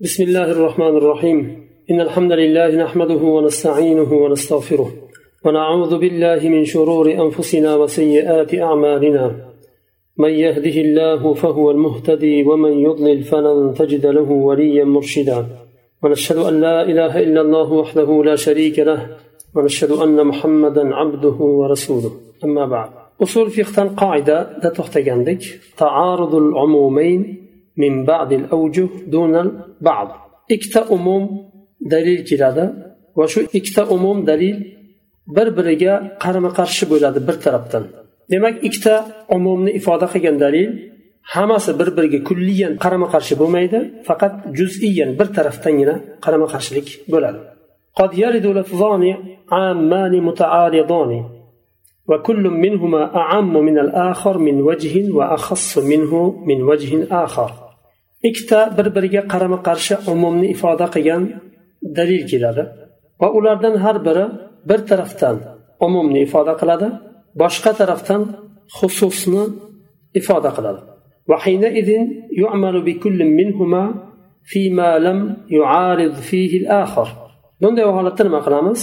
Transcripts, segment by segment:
بسم الله الرحمن الرحيم إن الحمد لله نحمده ونستعينه ونستغفره ونعوذ بالله من شرور أنفسنا وسيئات أعمالنا من يهده الله فهو المهتدي ومن يضلل فلن تجد له وليا مرشدا ونشهد أن لا إله إلا الله وحده لا شريك له ونشهد أن محمدا عبده ورسوله أما بعد أصول فقه قاعدة لا تعارض العمومين من بعض الأوجه دون البعض. إكتا أموم دليل كلادا وشو إكتا أموم دليل بربرجا قرم قرش بولاد برتربتا دمك إكتا أموم إفادة خيان دليل حماس بربرجا كليا قرم قرش بوميدا فقط جزئيا برتربتا ينا قرم قرش لك بولاد قد يرد لفظان عامان متعارضان وكل منهما أعم من الآخر من وجه وأخص منه من وجه آخر. ikkita bir biriga qarama qarshi umumni ifoda qilgan dalil keladi va ulardan har biri bir tarafdan umumni ifoda qiladi boshqa tarafdan xususni ifoda qiladi وحينئذ يعمل بكل منهما فيما لم يعارض فيه الآخر bunday holatda nima qilamiz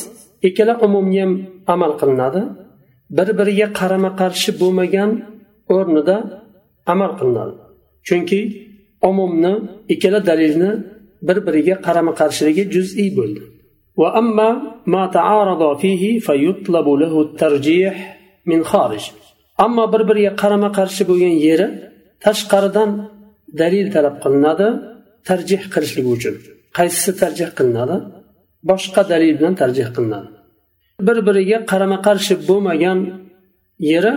ikkala umumga ham amal qilinadi bir biriga qarama qarshi bo'lmagan o'rnida amal qilinadi chunki umumni ikkala dalilni bir biriga qarama qarshiligi juz'iy bo'ldi وأما ما تعارض فيه فيطلب له الترجيح من خارج أما bir biriga qarama qarshi bo'lgan yeri tashqaridan dalil talab qilinadi tarjih qilishlik uchun qaysisi tarjih qilinadi boshqa dalil bilan tarjih qilinadi bir biriga qarama qarshi bo'lmagan yeri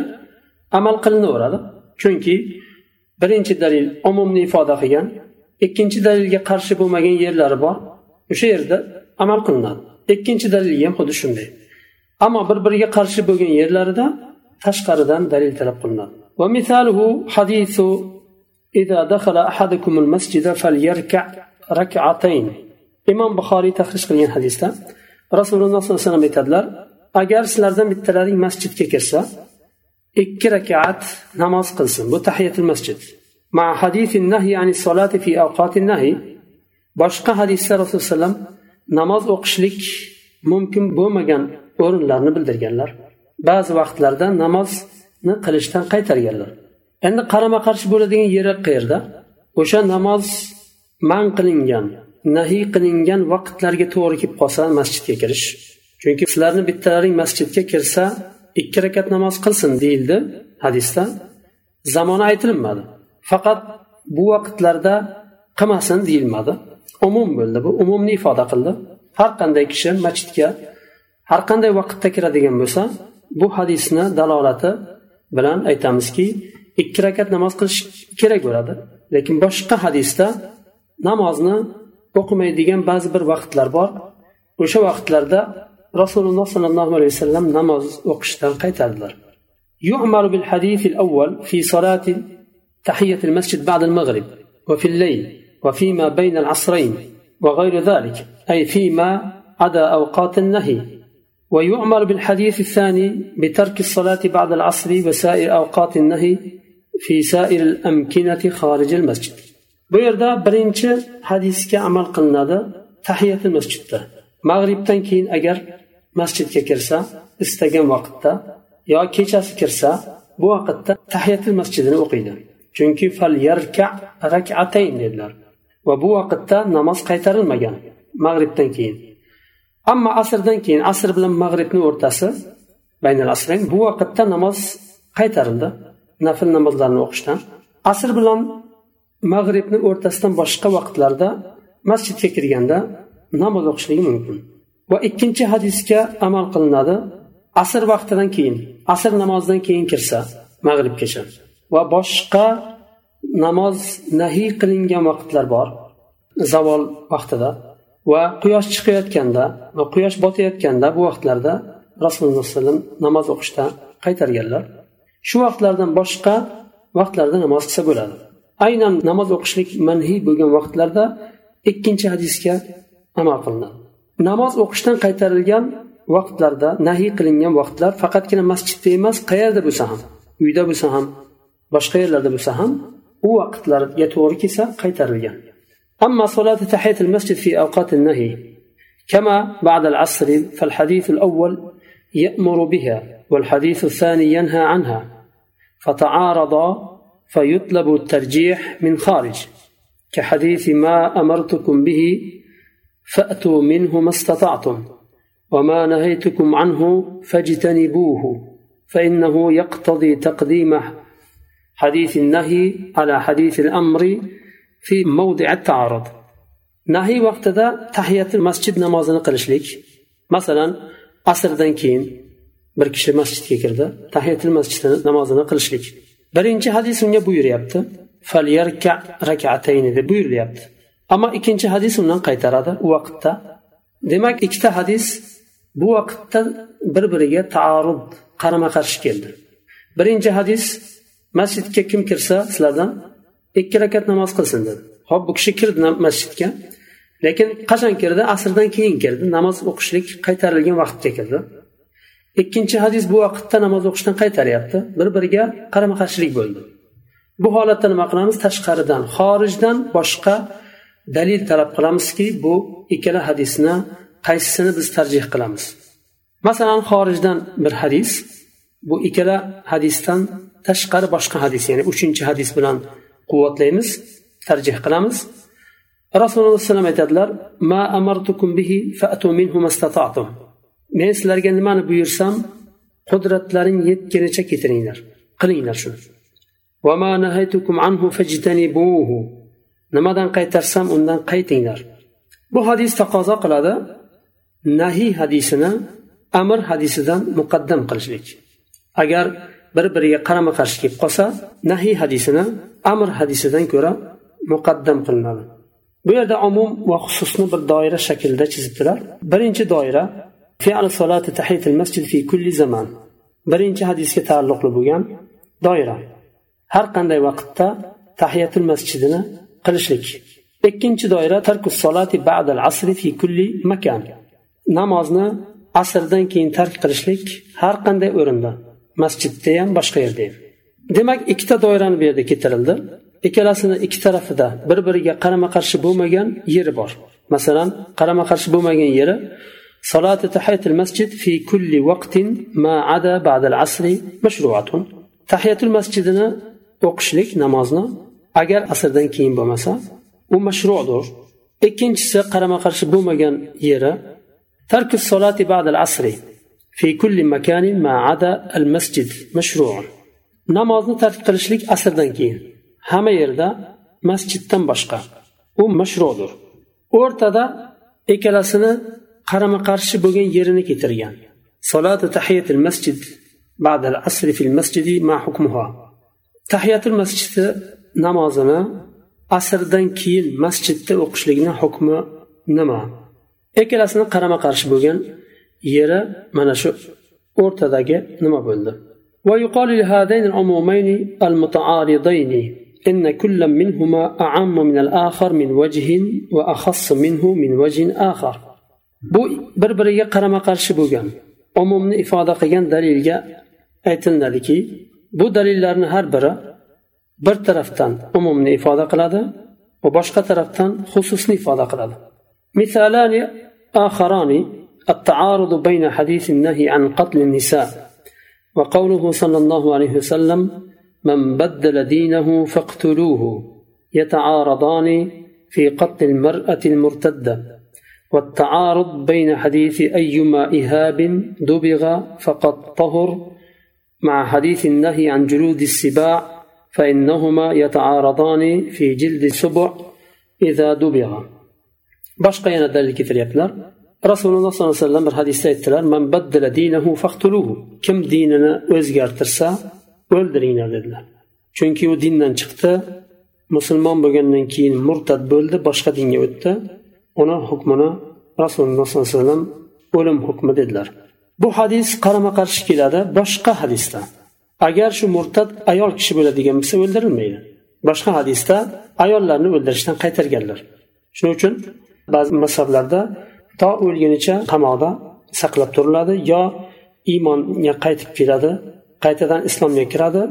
amal qilinaveradi chunki birinchi dalil umumni ifoda qilgan ikkinchi dalilga qarshi bo'lmagan yerlari bor o'sha yerda amal qilinadi ikkinchi dalil ham xuddi shunday ammo bir biriga qarshi bo'lgan yerlarida tashqaridan dalil talab qilinadi ومثاله حديث إذا دخل أحدكم المسجد فليركع ركعتين imom buxoriy tahrij qilgan hadisda rasululloh sollallohu alayhi vasallam aytadilar agar sizlardan bittalaring masjidga kirsa ikki rakat namoz qilsin. Bu tahiyatul masjid. Ma hadifin nahi ani solati fi avqatin nahi boshqa hadisda rasululloh sallam vasallam namoz o'qishlik mumkin bo'lmagan o'rinlarni bildirganlar. Ba'zi vaqtlarda namozni qilishdan qaytarganlar. Endi qarama qarshi bo'ladigan yeri qayerda o'sha namoz man qilingan nahiy qilingan vaqtlarga to'g'ri kelib qolsa masjidga kirish. Chunki sizlarni bittalaring masjidga kirsa ikki rakat namoz qilsin deyildi hadisda. Zamoni aytilinmadi. Faqat bu vaqtlarda qilmasin deyilmadi. Umum bo'ldi bu umumni ifoda qildi. Har qanday kishi masjidga har qanday vaqtda kiradigan bo'lsa bu hadisni dalolati bilan aytamizki ikki rakat namoz qilish kerak bo'ladi. Lekin boshqa hadisda namozni o'qimaydigan ba'zi bir vaqtlar bor. O'sha vaqtlarda rasululloh sollallohu alayhi vasallam namoz o'qishdan qaytardilar. يعمل بالحديث الأول في صلاة تحية المسجد بعد المغرب وفي الليل وفيما بين العصرين وغير ذلك أي فيما عدا أوقات النهي ويعمل بالحديث الثاني بترك الصلاة بعد العصر وسائر أوقات النهي في سائر الأمكنة خارج المسجد bu yerda birinchi hadisga amal qilinadi tahiyatul masjidda. Mag'ribdan keyin agar masjidga kirsa istagan vaqtda yo kechasi kirsa bu vaqtda tahiyatul masjidini o'qiydi. Chunki fal yarka rakatayn dedilar. Va bu vaqtda namoz qaytarilmagan mag'ribdan keyin. Ammo asrdan keyin asr bilan mag'ribni o'rtasi baynal asrayn bu vaqtda namoz qaytarildi. Nafl namozlarni o'qishdan. Asr bilan mag'ribni o'rtasidan boshqa vaqtlarda masjidga kirganda namoz o'qishligi mumkin. Va ikkinchi hadisga amal qilinadi. Asr vaqtidan keyin asr namozidan keyin kirsa mag'ribgacha va boshqa namoz nahiy qilingan vaqtlar bor zavol vaqtida. Va quyosh chiqayotganda va quyosh botayotganda bu vaqtlarda rasululloh alayhi vasallam namoz o'qishdan qaytarganlar. Shu vaqtlardan boshqa vaqtlarda namoz qilsa bo'ladi. Aynan namoz o'qishlik manhiy bo'lgan vaqtlarda ikkinchi hadisga amal qilinadi namoz o'qishdan qaytarilgan vaqtlarda nahiy qilingan vaqtlar faqatgina masjidda emas qayerda bo'lsa ham uyda bo'lsa ham boshqa yerlarda bo'lsa ham u vaqtlarga to'g'ri kelsa qaytarilgan أما صلاة تحية المسجد في أوقات النهي كما بعد العصر فالحديث الأول يأمر بها والحديث الثاني ينهى عنها فتعارضا فيطلب الترجيح من خارج كحديث ما أمرتكم به فأتوا منه ما استطعتم وما نهيتكم عنه فاجتنبوه فإنه يقتضي تقديم حديث النهي على حديث الأمر في موضع التعارض. نهي وقت ذا تحية المسجد نمازنا قلشليك مثلا عصر دنكين بركش المسجد كيكردا تحية المسجد نمازنا قلشليك برينجي حديث من يبوير يبت فليركع ركعتين يبوير يبت ammo ikkinchi hadis undan qaytaradi u vaqtda. Demak ikkita hadis bu vaqtda bir biriga taarud qarama qarshi keldi. Birinchi hadis masjidga kim kirsa sizlardan ikki rakat namoz qilsin dedi. Hop bu kishi kirdi masjidga. Lekin qachon kirdi? Asrdan keyin kirdi. Namoz o'qishlik qaytarilgan vaqtga kirdi. Ikkinchi hadis bu vaqtda namoz o'qishdan qaytaryapti. Bir biriga qarama qarshilik bo'ldi. Bu holatda nima qilamiz? Tashqaridan xorijdan boshqa dalil talab qilamizki bu ikkala hadisni qaysisini biz tarjih qilamiz. Masalan xorijdan bir hadis bu ikkala hadisdan tashqari boshqa hadis ya'ni uchinchi hadis bilan quvvatlaymiz tarjih qilamiz. Rasululloh alayhi vasallam aytadilar ma amartukum bihi fa'tu minhu mastata'tum. Men sizlarga nimani buyursam qudratlaring yetganicha ketiringlar qilinglar shuni. Nimadan qaytarsam undan qaytinglar. Bu hadis taqozo qiladi. Nahiy hadisini amr hadisidan muqaddam qilishlik. Agar bir biriga qarama qarshi kelib qolsa nahiy hadisini amr hadisidan ko'ra muqaddam qilinadi. Bu yerda umum va xususni bir doira shaklida chizibdilar. Birinchi doira masjid fi kulli zaman. Birinchi hadisga taalluqli bo'lgan doira. Har qanday vaqtda tahiyatul masjidini qilishlik ikkinchi doira tarkus solati ba'dal asri fi kulli makan namozni asrdan keyin tark qilishlik har qanday o'rinda masjidda ham boshqa yerda ham demak ikkita doirani bu yerda keltirildi ikkalasini ikki tarafida bir biriga qarama qarshi bo'lmagan yeri bor masalan qarama qarshi bo'lmagan yeri صلاة تحية المسجد في كل وقت ما عدا بعد العصر مشروعة تحية المسجد o'qishlik namozni agar asrdan keyin bo'lmasa u mashrudir. Ikkinchisi qarama qarshi bo'lmagan yeri tarki solati ba'dal asri fi kulli makanin ma ada al masjid mashruun namozni tark qilishlik asrdan keyin hamma yerda masjiddan boshqa u mashrudir. O'rtada ikkalasini qarama qarshi bo'lgan yerini keltirgan. Solatu tahiyatil masjid ba'dal asri fil masjidi ma hukmuha. Tahiyatul masjidi namozini asrdan keyin masjidda o'qishlikni hukmi nima ikkalasini qarama qarshi bo'lgan yeri mana shu o'rtadagi nima bo'ldi ويقال لهذين العمومين المتعارضين إن كل منهما أعم من الآخر من وجه وأخص منه من وجه آخر bu bir biriga qarama qarshi bo'lgan umumni ifoda qilgan dalilga aytiladiki bu dalillarni har biri bir tarafdan umumni ifoda qiladi va boshqa tarafdan xususni ifoda qiladi. مثالان آخران التعارض بين حديث النهي عن قتل النساء وقوله صلى الله عليه وسلم من بدل دينه فاقتلوه يتعارضان في قتل المرأة المرتدة والتعارض بين حديث أيما إهاب دبغ فقد طهر مع حديث النهي عن جلود السباع فإنهما يتعارضان في جلد السبع إذا دبغ boshqa yana dalil keltiryaptilar rasululloh sollallohu alayhi vasallam bir hadisda aytdilar man baddala dinahu faqtuluhu kim dinini o'zgartirsa o'ldiringlar dedilar chunki u dindan chiqdi musulmon bo'lgandan keyin murtad bo'ldi boshqa dinga o'tdi uni hukmini rasululloh sollallohu alayhi vasallam o'lim hukmi dedilar bu hadis qarama qarshi keladi boshqa hadisda agar shu murtad ayol kishi bo'ladigan bo'lsa o'ldirilmaydi. Boshqa hadisda ayollarni o'ldirishdan qaytarganlar. Shuning uchun ba'zi mazhablarda to o'lgunicha qamoqda saqlab turiladi yo iymonga qaytib keladi qaytadan islomga kiradi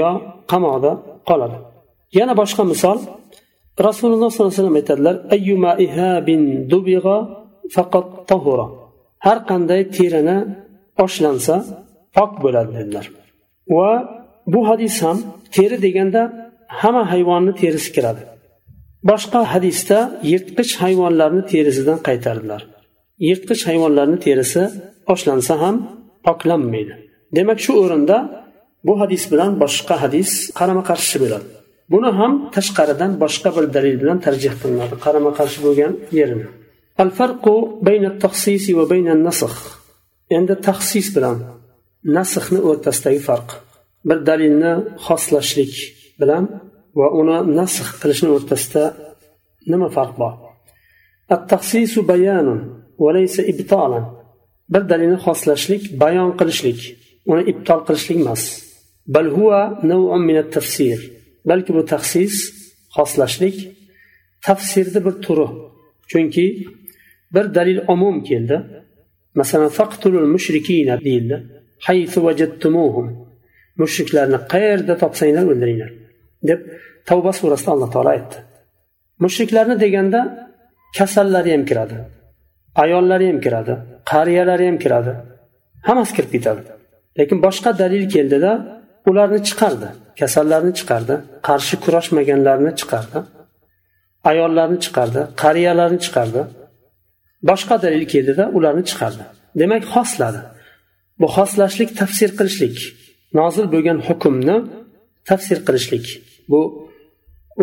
yo qamoqda qoladi. Yana boshqa misol rasululloh sollallohu alayhi vasallam aytadilar ayyuma ihabin dubig'a faqat tahura. Har qanday terini oshlansa pok bo'ladi dedilar. Va bu hadis ham teri deganda hamma hayvonni terisi kiradi boshqa hadisda yirtqich hayvonlarni terisidan qaytardilar. Yirtqich hayvonlarni terisi oshlansa ham poklanmaydi. Demak shu o'rinda bu hadis bilan boshqa hadis qarama qarshi bo'ladi. Buni ham tashqaridan boshqa bir dalil bilan tarjih qilinadi qarama qarshi bo'lgan yerini. Al farqu bayna taxsisi va bayna nasx endi taxsis bilan nasxni o'rtasidagi farq. Bir dalilni xoslashlik bilan va uni nasx qilishni o'rtasida nima farq bor? At-taxsisu bayanun va laysa bir dalilni xoslashlik bayon qilishlik uni ibtol qilishlik emas. Bal huwa naw'un min at-tafsir. Balki bu taxsis xoslashlik tafsirni bir turi chunki bir dalil umum keldi. Masalan faqtulul mushrikina deyildi. Mushriklarni qayerda topsanglar o'ldiringlar deb tavba surasida alloh taolo aytdi. Mushriklarni deganda kasallari ham kiradi ayollari ham kiradi qariyalari ham kiradi hammasi kirib ketadi. Lekin boshqa dalil keldida ularni chiqardi kasallarni chiqardi qarshi kurashmaganlarni chiqardi ayollarni chiqardi qariyalarni chiqardi. Boshqa dalil keldida ularni chiqardi. Demak xosladi. bu xoslashlik tafsir qilishlik nozil bo'lgan hukmni tafsir qilishlik bu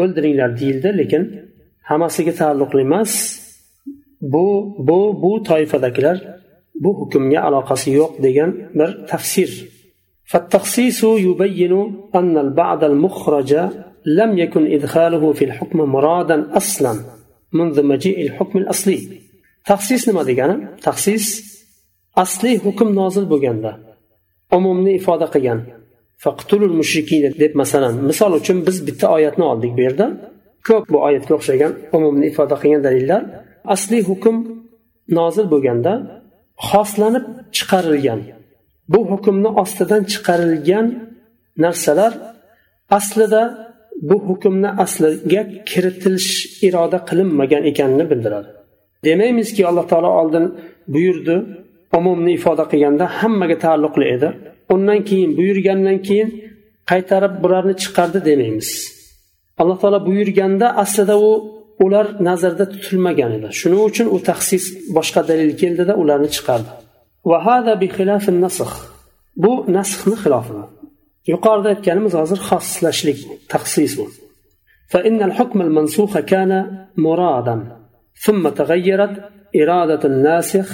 o'ldiringlar deyildi lekin hammasiga taalluqli emas bu bu bu toifadagilar bu hukmga aloqasi yo'q degan bir tafsir فالتخصيص يبين أن البعض المخرج لم يكن إدخاله في الحكم مرادا أصلا منذ مجيء الحكم الأصلي تخصيص نما دegani تخصيص asliy hukm nozil bo'lganda umumni ifoda qilgan faqtulul mushrikina deb masalan misol uchun biz bitta oyatni oldik bu yerda. Ko'p bu oyatga o'xshagan umumni ifoda qilgan dalillar. Asli hukm nozil bo'lganda xoslanib chiqarilgan bu hukmni ostidan chiqarilgan narsalar aslida bu hukmni asliga kiritilish iroda qilinmagan ekanini bildiradi. Demaymizki alloh taolo oldin buyurdi umumni ifoda qilganda hammaga taalluqli edi undan keyin buyurgandan keyin qaytarib bularni chiqardi demaymiz alloh taolo buyurganda aslida u ular nazarda tutilmagan edi shuning uchun u taxsis boshqa dalil keldida ularni chiqardi bu nasxni xilofi yuqorida aytganimiz hozir xoslashlik taxsis bu فإن الحكم المنسوخ كان مرادا ثم تغيرت إرادة الناسخ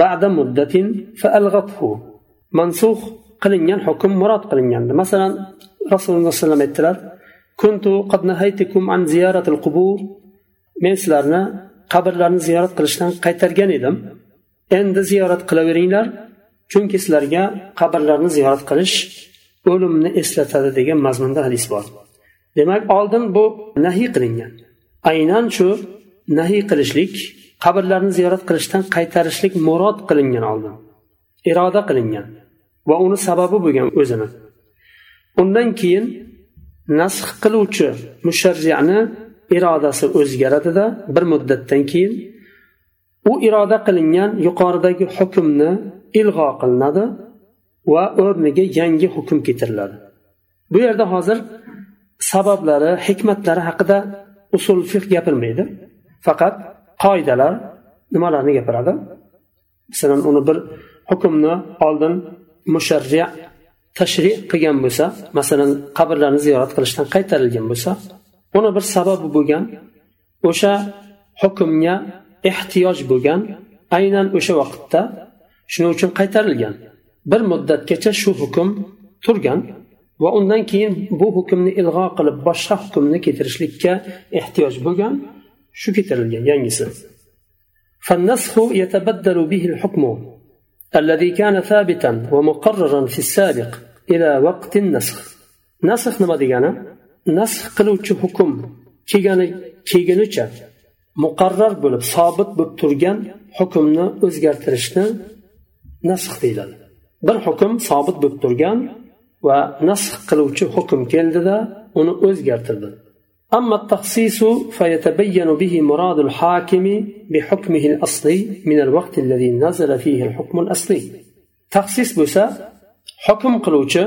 ba'da muddatin faalghathu. Mansukh qilingan hukm murod qilingandi. Masalan rasululloh alayhi vasallam aytdilar kuntu qad nahaytukum an ziyaratil qubur. Men sizlarni qabrlarni ziyorat qilishdan qaytargan edim. Endi ziyorat qilaveringlar chunki sizlarga qabrlarni ziyorat qilish o'limni eslatadi degan mazmunda hadis bor. Demak oldin bu nahiy qilingan. Aynan shu nahiy qilishlik qabrlarni ziyorat qilishdan qaytarishlik murod qilingan oldin. Iroda qilingan va uni sababi bo'lgan o'zini. Undan keyin nasx qiluvchi musharriani irodasi o'zgaradida bir muddatdan keyin u iroda qilingan yuqoridagi hukmni ilg'o qilinadi va o'rniga yangi hukm keltiriladi bu yerda hozir sabablari hikmatlari haqida usul fiq gapirmaydi. Faqat qoidalar nimalarni gapiradi? Masalan uni bir hukmni oldin musharri tashri qilgan bo'lsa masalan qabrlarni ziyorat qilishdan qaytarilgan bo'lsa uni bir sababi bo'lgan o'sha hukmga ehtiyoj bo'lgan aynan o'sha vaqtda shuning uchun qaytarilgan. Bir muddatgacha shu hukm turgan va undan keyin bu hukmni ilg'o qilib boshqa hukmni keltirishlikka ehtiyoj bo'lgan shu keltirilgan yangisi فالنسخ يتبدل به الحكم الذي كان ثابتا ومقررا في السابق إلى وقت النسخ نسخ nima degani nasx qiluvchi hukm kelgani kelgunicha muqarrar bo'lib sobit bo'lib turgan hukmni o'zgartirishni nasx deyiladi bir hukm sobit bo'lib turgan va nasx qiluvchi hukm keldida uni o'zgartirdi أما التخصيص فيتبين به مراد الحاكم بحكمه الأصلي من الوقت الذي نزل فيه الحكم الأصلي تخصيص بوسا حكم قلوچ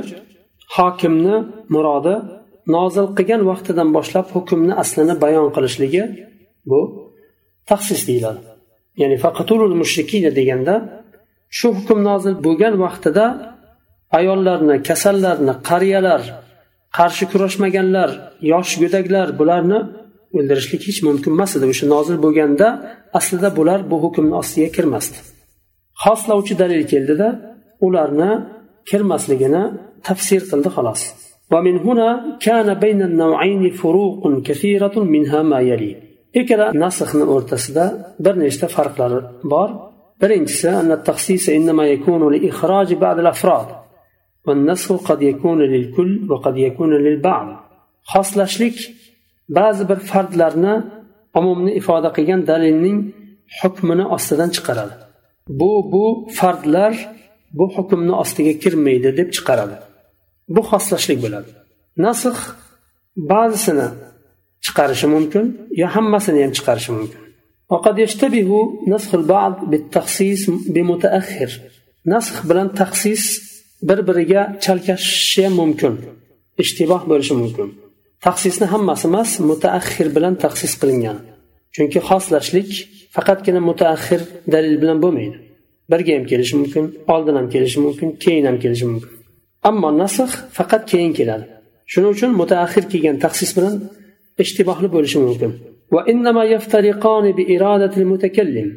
حاكمنا مراد nozil qilgan vaqtidan boshlab hukmni aslini bayon qilishligi bu taxsis deyiladi ya'ni faqatulul mushrikina deganda shu hukm nozil bo'lgan vaqtida ayollarni kasallarni qariyalar qarshi kurashmaganlar yosh go'daklar bularni o'ldirishlik hech mumkin emas edi o'sha nozil bo'lganda aslida bular bu hukmni ostiga kirmasdi xoslovchi dalil keldida ularni kirmasligini tafsir qildi xolos ومن هنا كان بين النوعين فروق كثيرة منها ما يلي ikkala nasxni o'rtasida bir nechta farqlar bor birinchisi xoslashlik ba'zi bir fardlarni umumni ifoda qilgan dalilning hukmini ostidan chiqaradi bu bu fardlar bu hukmni ostiga kirmaydi deb chiqaradi bu xoslashlik bo'ladi nasx ba'zisini chiqarishi mumkin yo hammasini ham chiqarishi mumkin وقد يشتبه نسخ البعض بالتخصيص بمتأخر نسخ bilan taxsis bir biriga chalkashishi ham mumkin ishtiboh bo'lishi mumkin taxsisni hammasi emas mutaaxir bilan taxsis qilingan chunki xoslashlik faqatgina mutaaxir dalil bilan bo'lmaydi birga ham kelishi mumkin oldin ham kelishi mumkin keyin ham kelishi mumkin ammo nasx faqat keyin keladi shuning uchun mutaaxir kelgan taxsis bilan ishtibohli bo'lishi mumkin وإنما يفترقان بإرادة المتكلم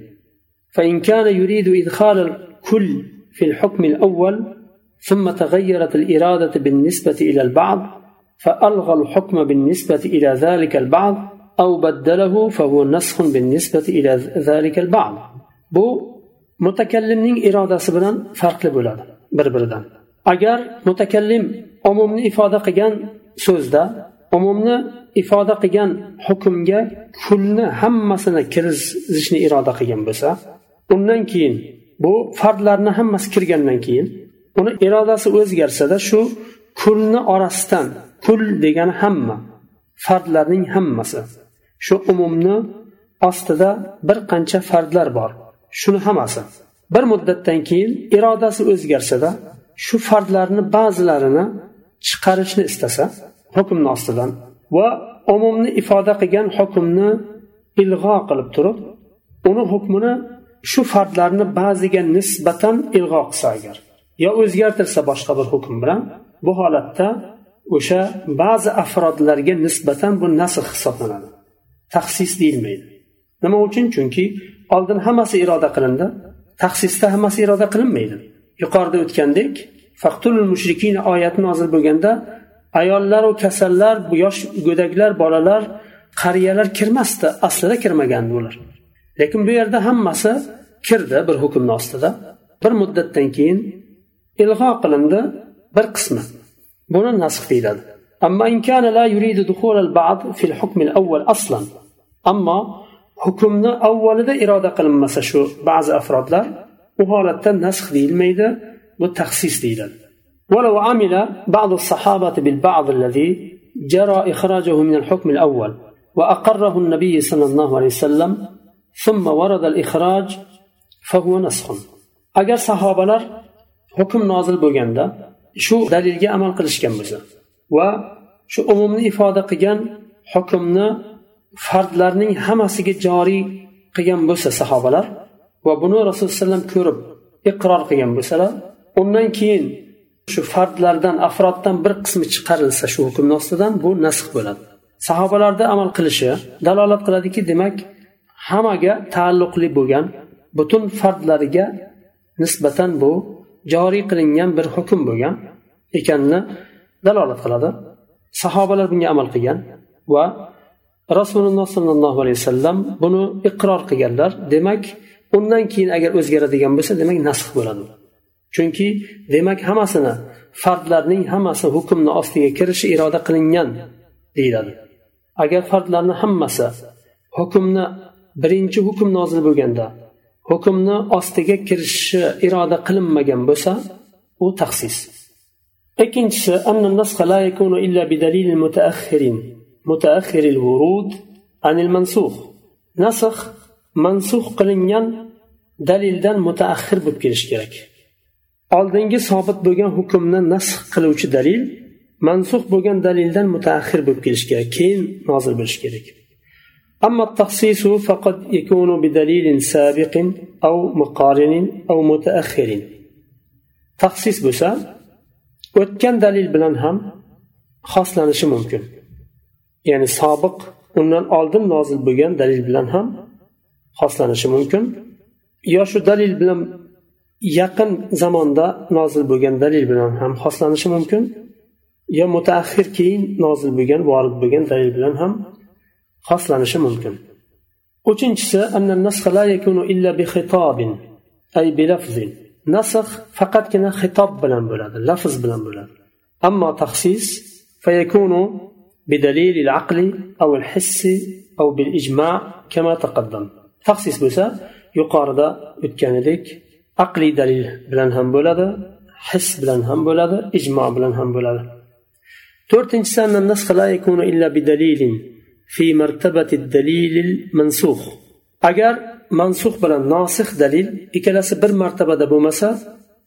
فإن كان يريد إدخال الكل في الحكم الأول ثم تغيرت الإرادة بالنسبة إلى البعض فألغى الحكم بالنسبة إلى ذلك البعض أو بدله فهو نسخ بالنسبة إلى ذلك البعض bu mutakallimning irodasi bilan farqli bo'ladi bir biridan agar mutakallim umumni ifoda qilgan so'zda umumni ifoda qilgan hukmga kulni hammasini kirgizishni iroda qilgan bo'lsa undan keyin bu fardlarni hammasi kirgandan keyin uni irodasi o'zgarsada shu kulni orasidan kul degani hamma fardlarning hammasi. Shu umumni ostida bir qancha fardlar bor. Shuni hammasi. Bir muddatdan keyin irodasi o'zgarsada shu fardlarni ba'zilarini chiqarishni istasa hukmni ostidan va umumni ifoda qilgan hukmni ilg'o qilib turib uni hukmini shu fardlarni ba'ziga nisbatan ilg'o qilsa agar. Yo o'zgartirsa boshqa bir hukm bilan bu holatda o'sha ba'zi afrodlarga nisbatan bu nasl hisoblanadi. Taxsis deyilmaydi. Nima uchun? Chunki oldin hammasi iroda qilindi taxsisda hammasi iroda qilinmaydi. Yuqorida o'tgandek faqtulul mushrikina oyati nozil bo'lganda ayollaru kasallar yosh go'daklar bolalar qariyalar kirmasdi aslida kirmagandi ular. Lekin bu yerda hammasi kirdi bir hukmni ostida. Bir muddatdan keyin ilg'o qilindi bir qismi buni nasx deyiladi أما إن كان لا يريد دخول البعض في الحكم الأول أصلا أما hukmni avvalida iroda qilinmasa shu ba'zi afrodlar u holatda nasx deyilmaydi bu taxsis deyiladi ولو عمل بعض الصحابة بالبعض الذي جرى إخراجه من الحكم الأول وأقره النبي صلى الله عليه وسلم ثم ورد الإخراج فهو نسخ. أجر صحابة hukm nozil bo'lganda shu dalilga amal qilishgan bo'lsa va shu umumni ifoda qilgan hukmni fardlarning hammasiga joriy qilgan bo'lsa sahobalar va buni rasululloh alayhi vasallam ko'rib iqror qilgan bo'lsalar undan keyin shu fardlardan afroddan bir qismi chiqarilsa shu hukmni ostidan bu nasx bo'ladi. Sahobalarda amal qilishi dalolat qiladiki demak hammaga taalluqli bo'lgan butun fardlariga nisbatan bu joriy qilingan bir hukm bo'lgan ekanini dalolat qiladi. Sahobalar bunga amal qilgan va rasululloh sollallohu alayhi vasallam buni iqror qilganlar. Demak undan keyin agar o'zgaradigan bo'lsa demak nasx bo'ladi. Chunki demak hammasini fardlarning hammasi hukmni ostiga kirishi iroda qilingan deyiladi. Agar fardlarni hammasi hukmni birinchi hukm nozil bo'lganda hukmni ostiga kirishi iroda qilinmagan bo'lsa u taqsis ikkinchisi nasx mansux qilingan dalildan mutaaxir bo'lib kelishi kerak. Oldingi sobit bo'lgan hukmni nasx qiluvchi dalil mansuh bo'lgan dalildan mutaaxir bo'lib kelishi kerak. Keyin nozil bo'lishi kerak. أما التخصيص فقد يكون بدليل سابق أو مقارن أو متأخر تخصيص بسا o'tgan dalil bilan ham xoslanishi mumkin ya'ni sobiq undan oldin nozil bo'lgan dalil bilan ham xoslanishi mumkin yo shu dalil bilan yaqin zamonda nozil bo'lgan dalil bilan ham xoslanishi mumkin yo mutaaxir keyin nozil bo'lgan vorid bo'lgan dalil bilan ham xoslanishi mumkin uchinchisi nasx faqatgina xitob bilan bo'ladi lafz bilan bo'ladi ammo taxsis fayakunu بدليل العقل أو الحس أو بالإجماع كما تقدم. تخصيص بوسا يقارد أتكاندك عقلي دليل بلان هم بولادة حس بلان هم بولادة إجماع بلان هم بولادة تورتنجسان النسخ لا يكون إلا بدليل في مرتبة الدليل المنسوخ agar mansux bilan nosih dalil ikkalasi bir martabada bo'lmasa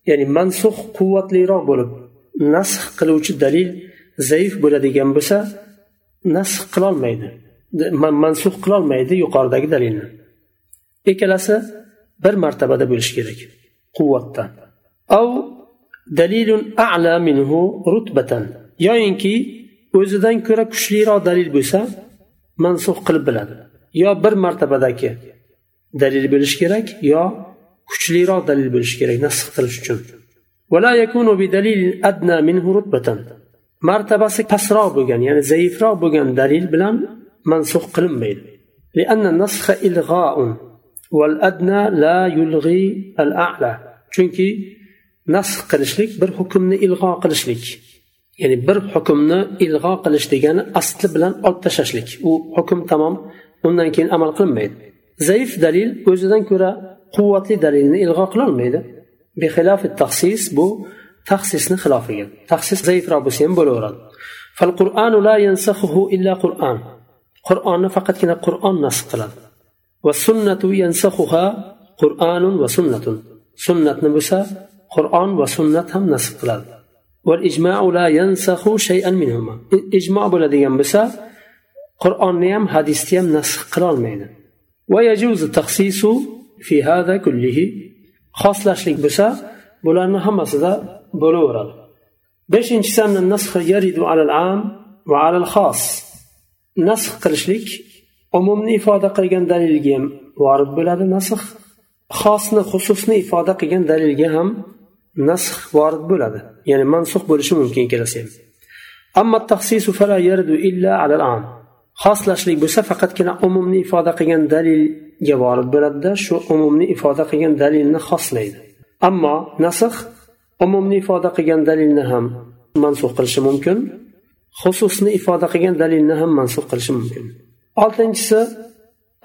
ya'ni mansux quvvatliroq bo'lib nasx qiluvchi dalil zaif bo'ladigan bo'lsa nasx qilolmaydi mansux qilolmaydi yuqoridagi dalilni ikkalasi bir martabada bo'lishi kerak quvvatda av dalilun a'la minhu rutbatan yoyinki o'zidan ko'ra kuchliroq dalil bo'lsa mansuf qilib biladi. Yo bir martabadagi dalil bo'lishi kerak yo kuchliroq dalil bo'lishi kerak nasx qilish uchun. Martabasi pastroq bo'lgan ya'ni zaifroq bo'lgan dalil bilan mansuf qilinmaydi. Chunki nasx qilishlik bir hukmni ilg'o qilishlik. ya'ni bir hukmni ilg'o qilish degani asli bilan olib tashlashlik u hukm tamom undan keyin amal qilinmaydi zaif dalil o'zidan ko'ra quvvatli dalilni ilg'o qilolmaydi taxsis bu taxsisni xilofiga taxsis zaifroq bo'lsa ham bo'laveradi qur'onni faqatgina qur'on nasb qiladi va sunnatu yansakhuha qur'anun va sunnatun sunnatni bo'lsa qur'on va sunnat ham nasb qiladi والإجماع لا ينسخ والاجماع لا ينسخ شيئا منهما ijmo bo'ladigan bo'lsa qur'onni ham hadisni ham nasx qilolmaydi xoslashlik bo'lsa bularni hammasida bo'laveradi. Beshinchisi nasx qilishlik umumni ifoda qilgan dalilga ham vorid bo'ladi nasx. Xosni xususni ifoda qilgan dalilga ham nasx vorid bo'ladi ya'ni mansux bo'lishi mumkin ikkalasi ham ammo taxsisu fala yardu illa alal am xoslashlik bo'lsa faqatgina umumni ifoda qilgan dalilga vorid bo'ladida shu umumni ifoda qilgan dalilni xoslaydi ammo nasx umumni ifoda qilgan dalilni ham mansux qilishi mumkin xususni ifoda qilgan dalilni ham mansux qilishi mumkin oltinchisi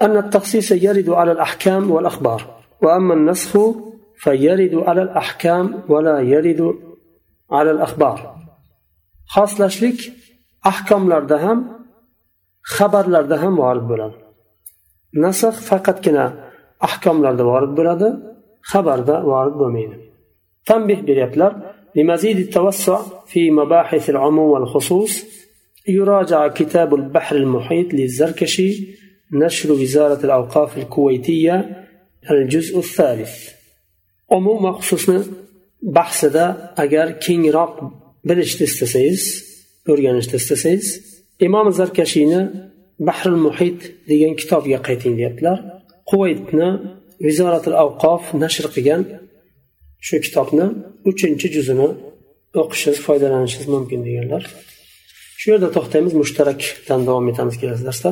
أن التخصيص يرد على الأحكام والأخبار وأما النسخ فيرد على الأحكام ولا يرد على الأخبار. xoslashlik ahkomlarda ham xabarlarda ham vorid bo'ladi nasx faqatgina ahkomlarda vorid bo'ladi xabarda vorid bo'lmaydi tanbeh beryaptilar لمزيد التوسع في مباحث العموم والخصوص يراجع كتاب البحر المحيط للزركشي نشر وزارة الأوقاف الكويتية الجزء الثالث. umum va xususni bahsida agar kengroq bilishni istasangiz o'rganishni istasangiz imom zarkashiyni bahrul muhit degan kitobga qayting deyaptilar. Quvaytni vizoratil avqof nashr qilgan shu kitobni uchinchi juzini o'qishingiz foydalanishingiz mumkin deganlar. Shu yerda to'xtaymiz mushtarakdan davom etamiz kelasi darsda.